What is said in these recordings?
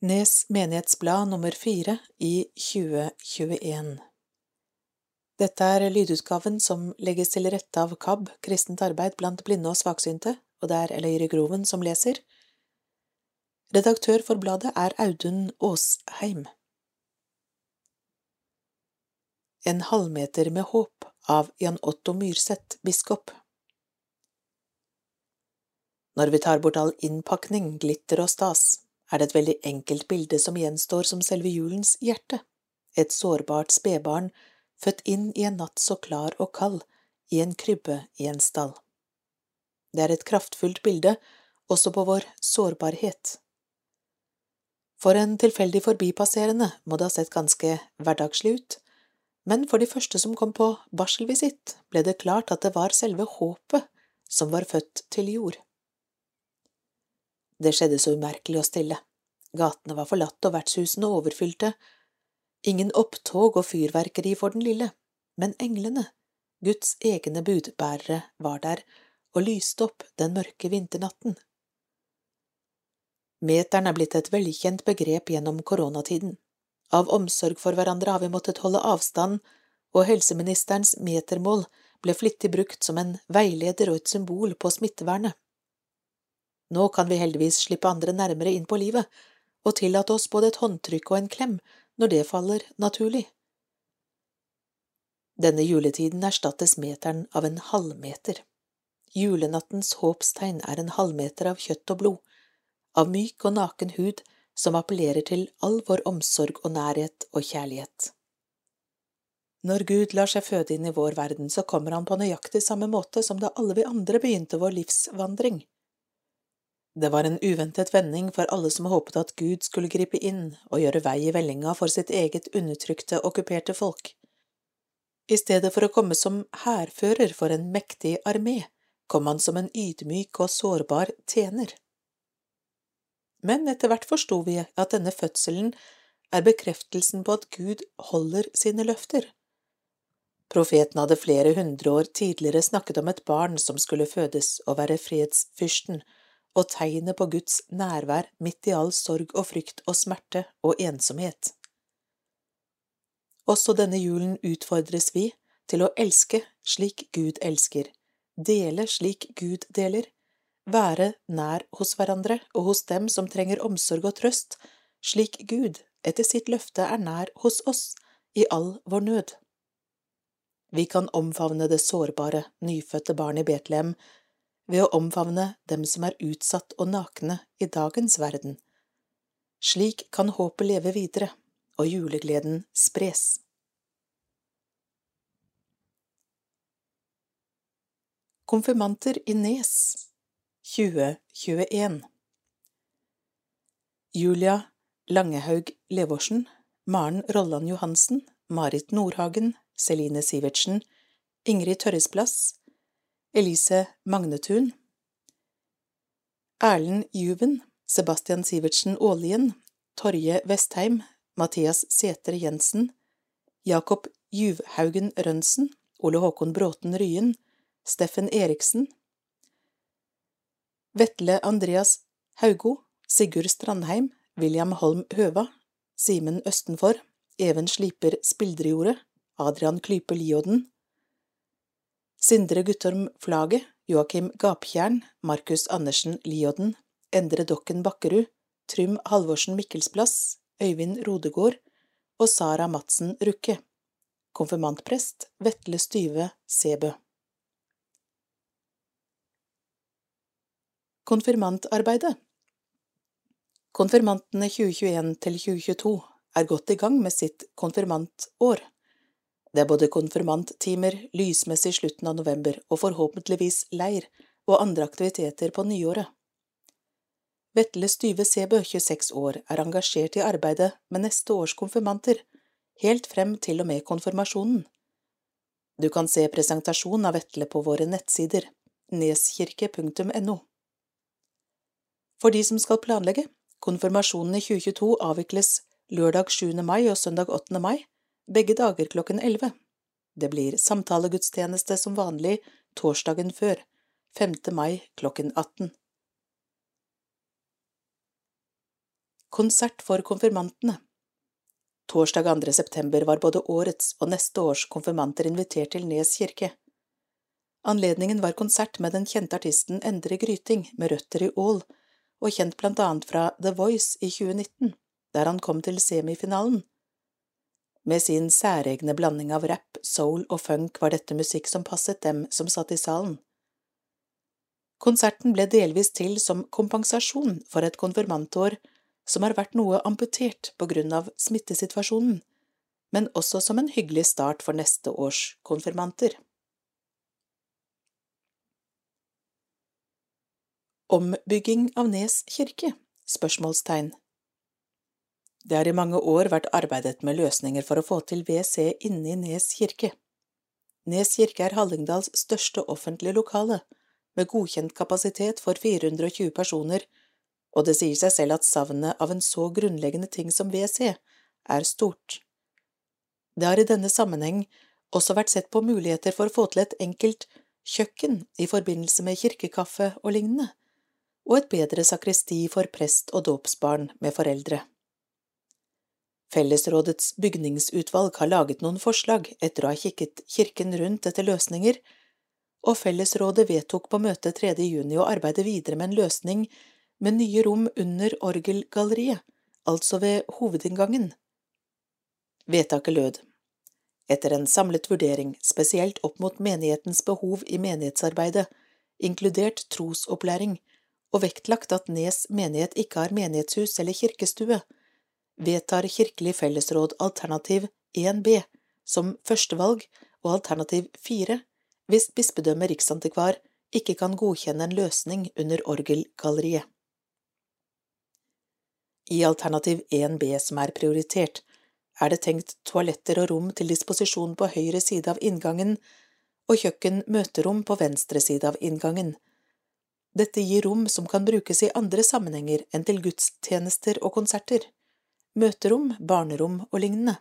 Nes menighetsblad nummer fire i 2021 Dette er lydutgaven som legges til rette av KAB, Kristent arbeid blant blinde og svaksynte, og det er Eløyre Groven som leser. Redaktør for bladet er Audun Aasheim. En halvmeter med håp av Jan Otto Myrseth, biskop. Når vi tar bort all innpakning, glitter og stas, er det et veldig enkelt bilde som gjenstår som selve julens hjerte, et sårbart spedbarn født inn i en natt så klar og kald, i en krybbe i en stall. Det er et kraftfullt bilde også på vår sårbarhet. For en tilfeldig forbipasserende må det ha sett ganske hverdagslig ut, men for de første som kom på barselvisitt, ble det klart at det var selve håpet som var født til jord. Det skjedde så umerkelig og stille. Gatene var forlatt og vertshusene overfylte. Ingen opptog og fyrverkeri for den lille, men englene, Guds egne budbærere, var der og lyste opp den mørke vinternatten. Meteren er blitt et velkjent begrep gjennom koronatiden. Av omsorg for hverandre har vi måttet holde avstand, og helseministerens metermål ble flittig brukt som en veileder og et symbol på smittevernet. Nå kan vi heldigvis slippe andre nærmere inn på livet, og tillate oss både et håndtrykk og en klem når det faller naturlig. Denne juletiden erstattes meteren av en halvmeter. Julenattens håpstegn er en halvmeter av kjøtt og blod, av myk og naken hud som appellerer til all vår omsorg og nærhet og kjærlighet. Når Gud lar seg føde inn i vår verden, så kommer han på nøyaktig samme måte som da alle vi andre begynte vår livsvandring. Det var en uventet vending for alle som håpet at Gud skulle gripe inn og gjøre vei i vellinga for sitt eget undertrykte, okkuperte folk. I stedet for å komme som hærfører for en mektig armé, kom han som en ydmyk og sårbar tjener. Men etter hvert forsto vi at denne fødselen er bekreftelsen på at Gud holder sine løfter. Profeten hadde flere hundre år tidligere snakket om et barn som skulle fødes og være fredsfyrsten, og tegnet på Guds nærvær midt i all sorg og frykt og smerte og ensomhet. Også denne julen utfordres vi til å elske slik Gud elsker, dele slik Gud deler, være nær hos hverandre og hos dem som trenger omsorg og trøst, slik Gud etter sitt løfte er nær hos oss i all vår nød. Vi kan omfavne det sårbare, nyfødte barnet i Betlehem ved å omfavne dem som er utsatt og nakne i dagens verden. Slik kan håpet leve videre og julegleden spres. Konfirmanter i Nes 2021 Julia Langehaug Levorsen, Maren Rolland Johansen, Marit Nordhagen, Celine Sivertsen, Ingrid Tørresplass, Elise Magnetun, Erlend Juven, Sebastian Sivertsen Aalien, Torje Vestheim, Mathias Sæter Jensen, Jakob Juvhaugen Rønsen, Ole Håkon Bråten Ryen, Steffen Eriksen, Vetle Andreas Haugo, Sigurd Strandheim, William Holm Høva, Simen Østenfor, Even Sliper Spildrejordet, Adrian Klype Liodden, Sindre Guttorm Flaget, Joakim Gaptjern, Markus Andersen Liodden, Endre Dokken Bakkerud, Trym Halvorsen Mikkelsplass, Øyvind Rodegård og Sara Madsen Rukke. Konfirmantprest Vetle Styve Sebø. Konfirmantarbeidet Konfirmantene 2021 til 2022 er godt i gang med sitt konfirmantår. Det er både konfirmanttimer, lysmessig i slutten av november og forhåpentligvis leir og andre aktiviteter på nyåret. Vetle Styve Sebø, 26 år, er engasjert i arbeidet med neste års konfirmanter, helt frem til og med konfirmasjonen. Du kan se presentasjon av Vetle på våre nettsider, neskirke.no. For de som skal planlegge, konfirmasjonen i 2022 avvikles lørdag 7. mai og søndag 8. mai, begge dager klokken elleve. Det blir samtalegudstjeneste som vanlig torsdagen før, 5. mai klokken 18. Konsert for konfirmantene Torsdag 2. september var både årets og neste års konfirmanter invitert til Nes kirke. Anledningen var konsert med den kjente artisten Endre Gryting med røtter i Ål, og kjent blant annet fra The Voice i 2019, der han kom til semifinalen. Med sin særegne blanding av rap, soul og funk var dette musikk som passet dem som satt i salen. Konserten ble delvis til som kompensasjon for et konfirmantår som har vært noe amputert på grunn av smittesituasjonen, men også som en hyggelig start for neste års konfirmanter. Ombygging av Nes kirke? spørsmålstegn. Det har i mange år vært arbeidet med løsninger for å få til WC inne i Nes kirke. Nes kirke er Hallingdals største offentlige lokale, med godkjent kapasitet for 420 personer, og det sier seg selv at savnet av en så grunnleggende ting som WC er stort. Det har i denne sammenheng også vært sett på muligheter for å få til et enkelt kjøkken i forbindelse med kirkekaffe og lignende, og et bedre sakristi for prest og dåpsbarn med foreldre. Fellesrådets bygningsutvalg har laget noen forslag etter å ha kikket kirken rundt etter løsninger, og Fellesrådet vedtok på møtet 3. juni å arbeide videre med en løsning med nye rom under orgelgalleriet, altså ved hovedinngangen. Vedtaket lød Etter en samlet vurdering, spesielt opp mot menighetens behov i menighetsarbeidet, inkludert trosopplæring, og vektlagt at Nes menighet ikke har menighetshus eller kirkestue, vedtar Kirkelig fellesråd alternativ 1B som førstevalg og alternativ 4 hvis bispedømmet riksantikvar ikke kan godkjenne en løsning under orgelgalleriet. I alternativ 1B som er prioritert, er det tenkt toaletter og rom til disposisjon på høyre side av inngangen og kjøkken-møterom på venstre side av inngangen. Dette gir rom som kan brukes i andre sammenhenger enn til gudstjenester og konserter, møterom, barnerom og lignende.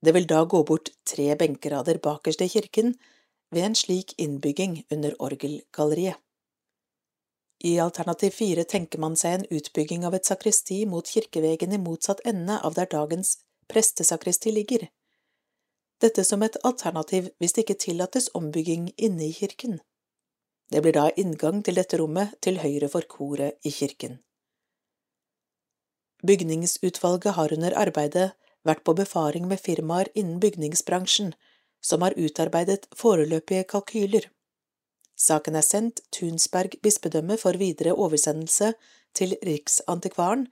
Det vil da gå bort tre benkerader bakerst i kirken ved en slik innbygging under orgelgalleriet. I alternativ fire tenker man seg en utbygging av et sakristi mot kirkevegen i motsatt ende av der dagens prestesakristi ligger. Dette som et alternativ hvis det ikke tillates ombygging inne i kirken. Det blir da inngang til dette rommet til høyre for koret i kirken. Bygningsutvalget har under arbeidet vært på befaring med firmaer innen bygningsbransjen som har utarbeidet foreløpige kalkyler. Saken er sendt Tunsberg bispedømme for videre oversendelse til Riksantikvaren,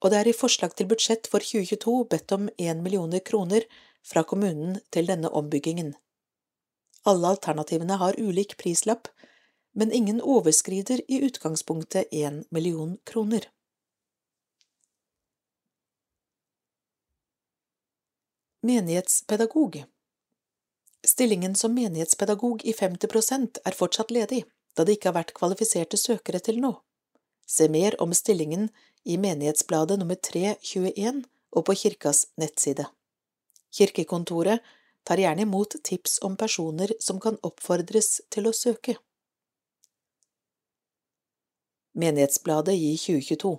og det er i forslag til budsjett for 2022 bedt om én millioner kroner fra kommunen til denne ombyggingen. Alle alternativene har ulik prislapp, men ingen overskrider i utgangspunktet én million kroner. Menighetspedagog Stillingen som menighetspedagog i 50% er fortsatt ledig, da det ikke har vært kvalifiserte søkere til nå. Se mer om stillingen i Menighetsbladet nummer 321 og på kirkas nettside. Kirkekontoret tar gjerne imot tips om personer som kan oppfordres til å søke. Menighetsbladet i 2022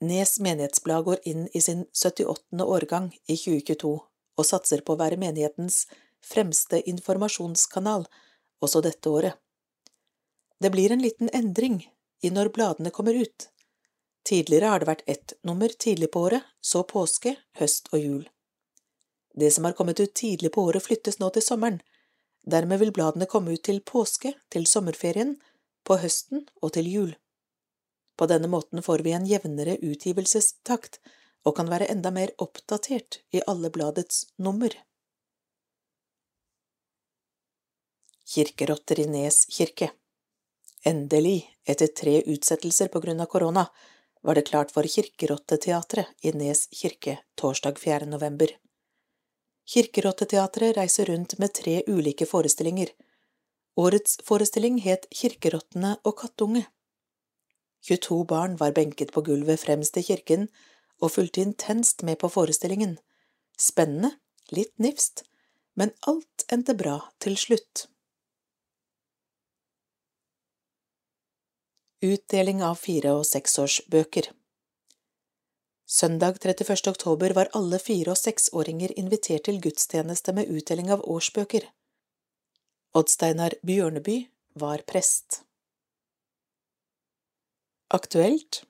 Nes menighetsblad går inn i sin 78. årgang i 2022 og satser på å være menighetens fremste informasjonskanal også dette året. Det blir en liten endring i når bladene kommer ut. Tidligere har det vært ett nummer tidlig på året, så påske, høst og jul. Det som har kommet ut tidlig på året, flyttes nå til sommeren. Dermed vil bladene komme ut til påske, til sommerferien, på høsten og til jul. På denne måten får vi en jevnere utgivelsestakt og kan være enda mer oppdatert i alle bladets nummer. Kirkerotter i Nes kirke Endelig, etter tre utsettelser på grunn av korona, var det klart for Kirkerotteteatret i Nes kirke torsdag 4. november. Kirkerotteteatret reiser rundt med tre ulike forestillinger. Årets forestilling het Kirkerottene og kattunge. 22 barn var benket på gulvet fremst i kirken og fulgte intenst med på forestillingen. Spennende, litt nifst, men alt endte bra til slutt. Utdeling av fire- og seksårsbøker Søndag 31. oktober var alle fire- og seksåringer invitert til gudstjeneste med utdeling av årsbøker. Oddsteinar Bjørneby var prest. Aktuelt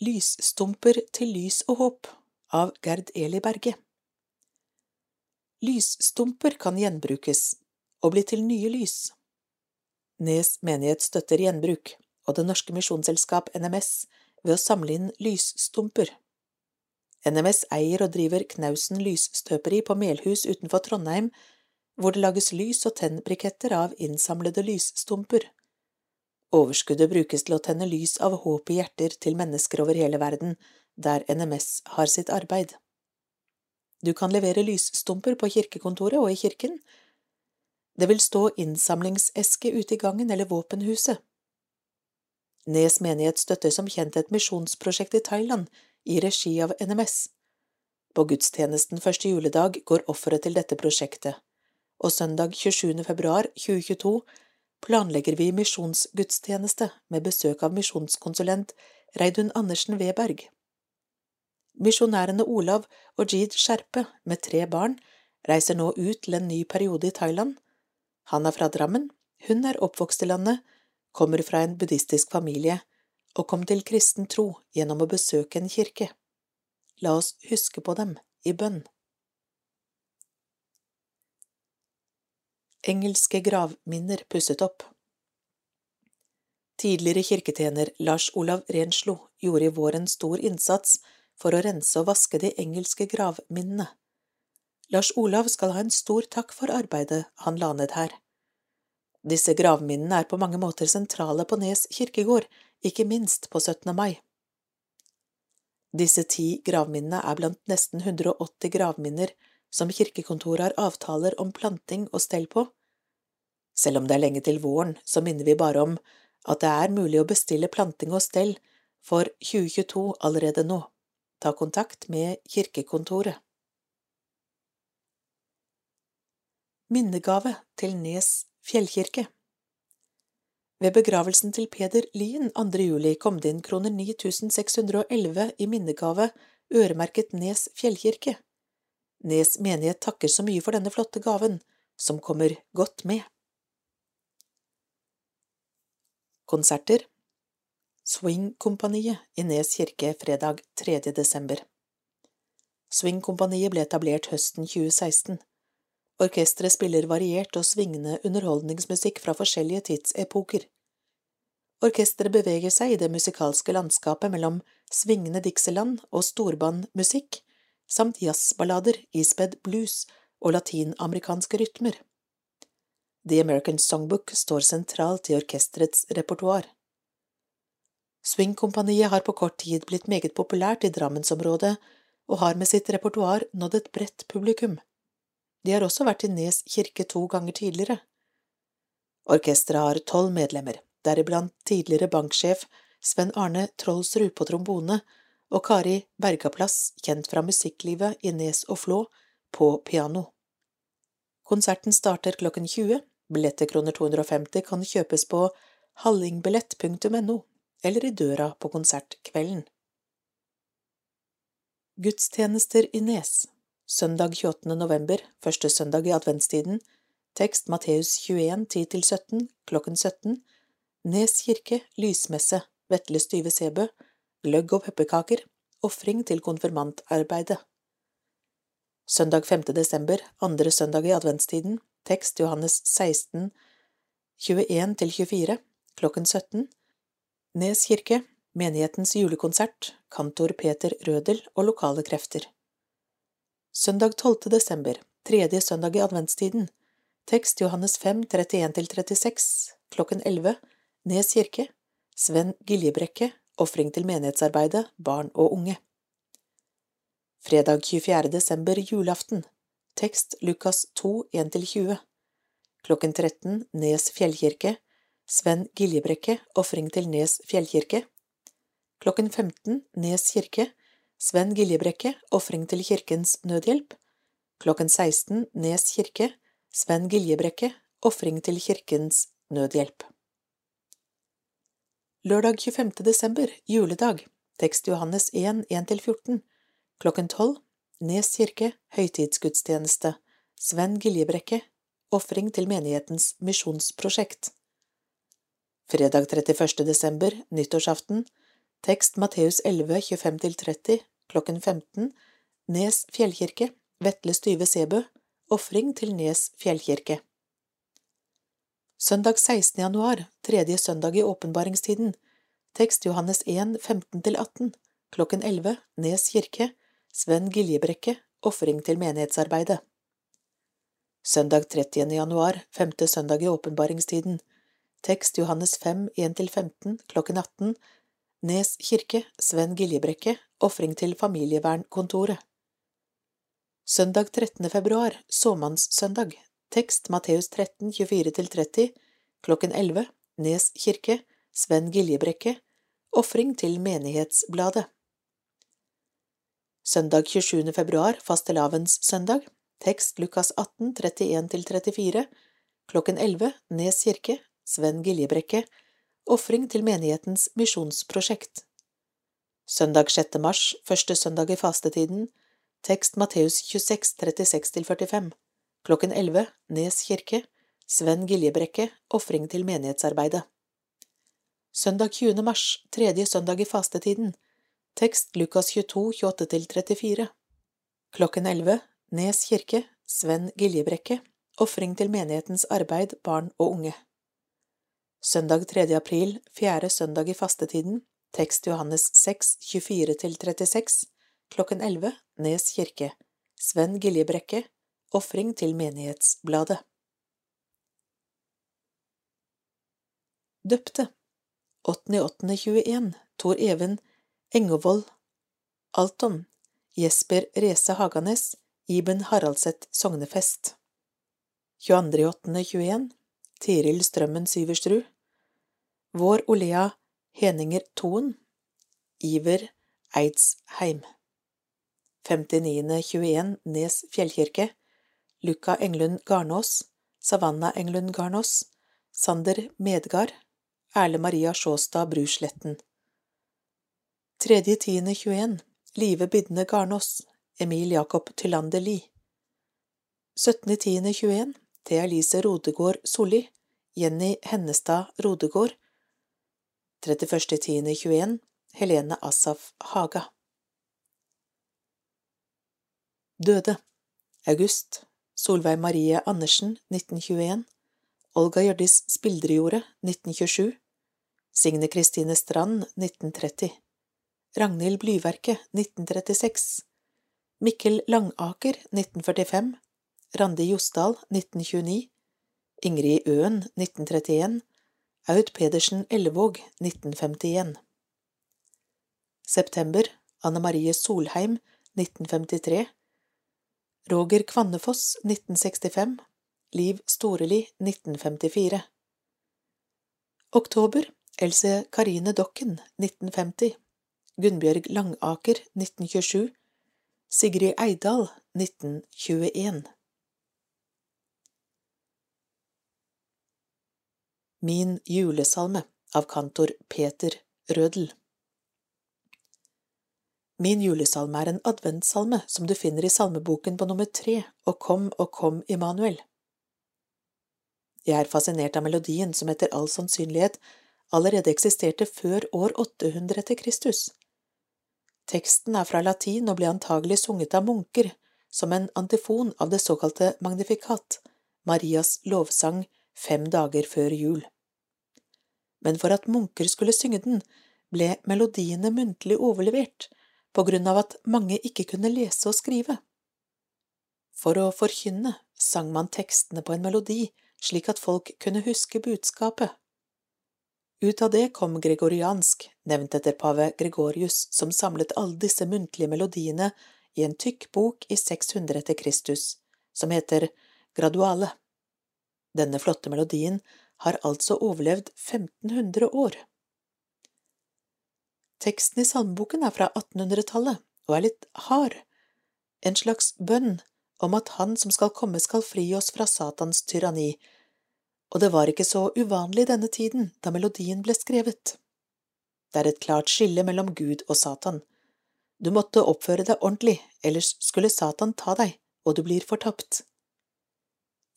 Lysstumper til lys og håp av Gerd Eli Berge Lysstumper kan gjenbrukes og bli til nye lys. Nes menighet støtter gjenbruk, og Det norske misjonsselskap NMS ved å samle inn lysstumper. NMS eier og driver Knausen lysstøperi på Melhus utenfor Trondheim, hvor det lages lys- og tennbriketter av innsamlede lysstumper. Overskuddet brukes til å tenne lys av håp i hjerter til mennesker over hele verden, der NMS har sitt arbeid. Du kan levere lysstumper på kirkekontoret og i kirken. Det vil stå innsamlingseske ute i gangen eller våpenhuset. Nes menighet støtter som kjent et misjonsprosjekt i Thailand i regi av NMS. På gudstjenesten første juledag går offeret til dette prosjektet, og søndag 27. februar 2022 planlegger vi misjonsgudstjeneste med besøk av misjonskonsulent Reidun Andersen Weberg. Misjonærene Olav og Jeed Skjerpe, med tre barn, reiser nå ut til en ny periode i Thailand. Han er fra Drammen, hun er oppvokst i landet, kommer fra en buddhistisk familie og kom til kristen tro gjennom å besøke en kirke. La oss huske på dem i bønn. Engelske gravminner pusset opp Tidligere kirketjener Lars Olav Renslo gjorde i vår en stor innsats for å rense og vaske de engelske gravminnene. Lars Olav skal ha en stor takk for arbeidet han la ned her. Disse gravminnene er på mange måter sentrale på Nes kirkegård, ikke minst på 17. mai. Disse ti gravminnene er blant nesten 180 gravminner som kirkekontoret har avtaler om planting og stell på. Selv om det er lenge til våren, så minner vi bare om at det er mulig å bestille planting og stell for 2022 allerede nå. Ta kontakt med kirkekontoret. Minnegave til Nes fjellkirke. Ved begravelsen til Peder Lien 2. juli kom det inn kroner 9611 i minnegave øremerket Nes fjellkirke. Nes menighet takker så mye for denne flotte gaven, som kommer godt med. Konserter Swingkompaniet i Nes kirke fredag 3. desember Swingkompaniet ble etablert høsten 2016. Orkesteret spiller variert og svingende underholdningsmusikk fra forskjellige tidsepoker. Orkesteret beveger seg i det musikalske landskapet mellom svingende Dixieland og storbandmusikk, samt jazzballader ispedd blues og latinamerikanske rytmer. The American Songbook står sentralt i orkesterets repertoar. Swingkompaniet har på kort tid blitt meget populært i Drammensområdet og har med sitt repertoar nådd et bredt publikum. De har også vært i Nes kirke to ganger tidligere. Orkesteret har tolv medlemmer, deriblant tidligere banksjef Sven Arne Trollsrud på trombone og Kari Bergaplass, kjent fra musikklivet i Nes og Flå, på piano. Konserten starter klokken 20. Billetter kroner 250 kan kjøpes på hallingbillett.no eller i døra på konsertkvelden. Gudstjenester i Nes Søndag 28. november, første søndag i adventstiden, tekst Matteus 21, 10–17, klokken 17, Nes kirke, lysmesse, Vetle Styve Sebø, gløgg og pepperkaker, ofring til konfirmantarbeidet. Søndag 5. desember, andre søndag i adventstiden, tekst Johannes 16, 21–24, klokken 17, Nes kirke, menighetens julekonsert, kantor Peter Rødel og lokale krefter. Søndag 12. desember, tredje søndag i adventstiden, tekst Johannes 5, 31–36, klokken 11, Nes kirke, Sven Giljebrekke, ofring til menighetsarbeidet, barn og unge. Fredag 24. desember, julaften, tekst Lukas 2, 1–20, klokken 13, Nes fjellkirke, Sven Giljebrekke, ofring til Nes fjellkirke, klokken 15, Nes kirke, Sven Giljebrekke, ofring til Kirkens Nødhjelp. Klokken 16, Nes kirke, Sven Giljebrekke, ofring til Kirkens Nødhjelp. Lørdag 25. desember, juledag, tekst Johannes 1, 1–14, klokken tolv, Nes kirke, høytidsgudstjeneste, Sven Giljebrekke, ofring til menighetens misjonsprosjekt. Fredag 31. desember, nyttårsaften, tekst Matteus 11, 25–30, klokken 15, Nes fjellkirke, Vetle Styve Sebø, ofring til Nes fjellkirke. Søndag 16. januar, tredje søndag i åpenbaringstiden, tekst Johannes 1, 15–18, klokken 11, Nes kirke, Sven Giljebrekke, ofring til menighetsarbeidet. Søndag 30. januar, femte søndag i åpenbaringstiden, tekst Johannes 5, 1–15, klokken 18, Nes kirke, Sven Giljebrekke, ofring til familievernkontoret. Søndag 13. februar, såmannssøndag, tekst Matteus 13, 24–30, klokken 11, Nes kirke, Sven Giljebrekke, ofring til Menighetsbladet. Søndag 27. februar, fastelavnssøndag, tekst Lukas 18, 31–34, klokken 11, Nes kirke, Sven Giljebrekke, ofring til menighetens misjonsprosjekt. Søndag 6. mars, første søndag i fastetiden, tekst Matteus 26, 36–45, klokken 11, Nes kirke, Sven Giljebrekke, ofring til menighetsarbeidet. Søndag 20. mars, tredje søndag i fastetiden, tekst Lukas 22, 28–34, klokken 11, Nes kirke, Sven Giljebrekke, ofring til menighetens arbeid, barn og unge. Søndag 3. april, fjerde søndag i fastetiden, tekst Johannes 6, 24–36, klokken 11, Nes kirke, Sven Giljebrekke, ofring til Menighetsbladet. Døpte. 8.8.21 Tor Even Engevold Alton Jesper Rese Haganes Iben Haraldseth Sognefest. 22.8.21 Tiril Strømmen Syverstrud Vår Olea Heninger Toen Iver Eidsheim. 59.21 Nes fjellkirke Luka Englund Garnås Savanna Englund Garnås Sander Medgard Erle Maria Sjåstad Brusletten 3.10.21 Live Bydne Garnås Emil Jakob Tylander Lie. 17.10.21 Thea Elise Rodegård Solli Jenny Hennestad Rodegård. 31.10.21 Helene Asaf Haga. Døde. August Solveig Marie Andersen 1921 Olga Hjørdis Spildrejordet 1927 Signe Kristine Strand 1930 Ragnhild Blyverket 1936 Mikkel Langaker 1945 Randi Josdal 1929 Ingrid Øen 1931 Aud Pedersen Ellevåg 1951 September. Anne Marie Solheim 1953 Roger Kvannefoss 1965 Liv Storeli 1954 Oktober. Else Karine Dokken 1950 Gunnbjørg Langaker 1927 Sigrid Eidal 1921 Min julesalme av kantor Peter Rødel Min julesalme er en adventssalme som du finner i salmeboken på nummer tre, Og kom og kom, Immanuel. Jeg er fascinert av melodien som etter all sannsynlighet allerede eksisterte før år 800 etter Kristus. Teksten er fra latin og ble antagelig sunget av munker som en antifon av det såkalte magnifikat, Marias lovsang fem dager før jul. Men for at munker skulle synge den, ble melodiene muntlig overlevert på grunn av at mange ikke kunne lese og skrive. For å forkynne sang man tekstene på en melodi slik at folk kunne huske budskapet. Ut av det kom gregoriansk, nevnt etter pave Gregorius, som samlet alle disse muntlige melodiene i en tykk bok i 600 etter Kristus, som heter Graduale. Denne flotte melodien har altså overlevd 1500 år. Teksten i salmeboken er fra 1800-tallet og er litt hard, en slags bønn om at Han som skal komme skal fri oss fra Satans tyranni, og det var ikke så uvanlig denne tiden da melodien ble skrevet. Det er et klart skille mellom Gud og Satan. Du måtte oppføre deg ordentlig, ellers skulle Satan ta deg, og du blir fortapt.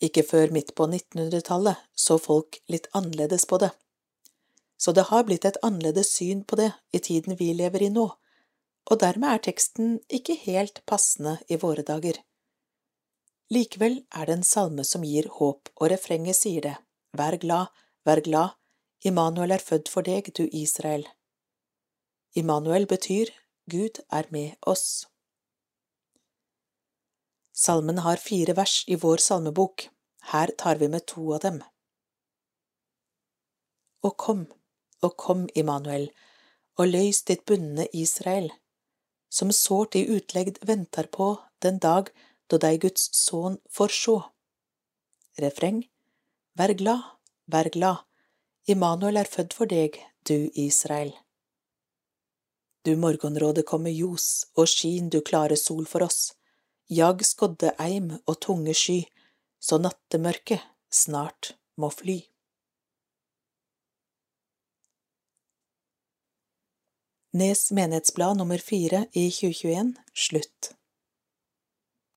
Ikke før midt på 1900-tallet så folk litt annerledes på det. Så det har blitt et annerledes syn på det i tiden vi lever i nå, og dermed er teksten ikke helt passende i våre dager. Likevel er det en salme som gir håp, og refrenget sier det, Vær glad, vær glad, Immanuel er født for deg, du Israel. Immanuel betyr Gud er med oss. Salmen har fire vers i vår salmebok, her tar vi med to av dem. Og kom, og kom, Immanuel, og løys ditt bundne Israel, som sårt i utlegd venter på den dag da deg Guds sønn får sjå. Refreng Vær glad, vær glad, Immanuel er født for deg, du Israel. Du morgenråde kommer ljos, og skin du klare sol for oss. Jag skodde eim og tunge sky, så nattemørket snart må fly. Nes menighetsblad nummer fire i 2021 slutt.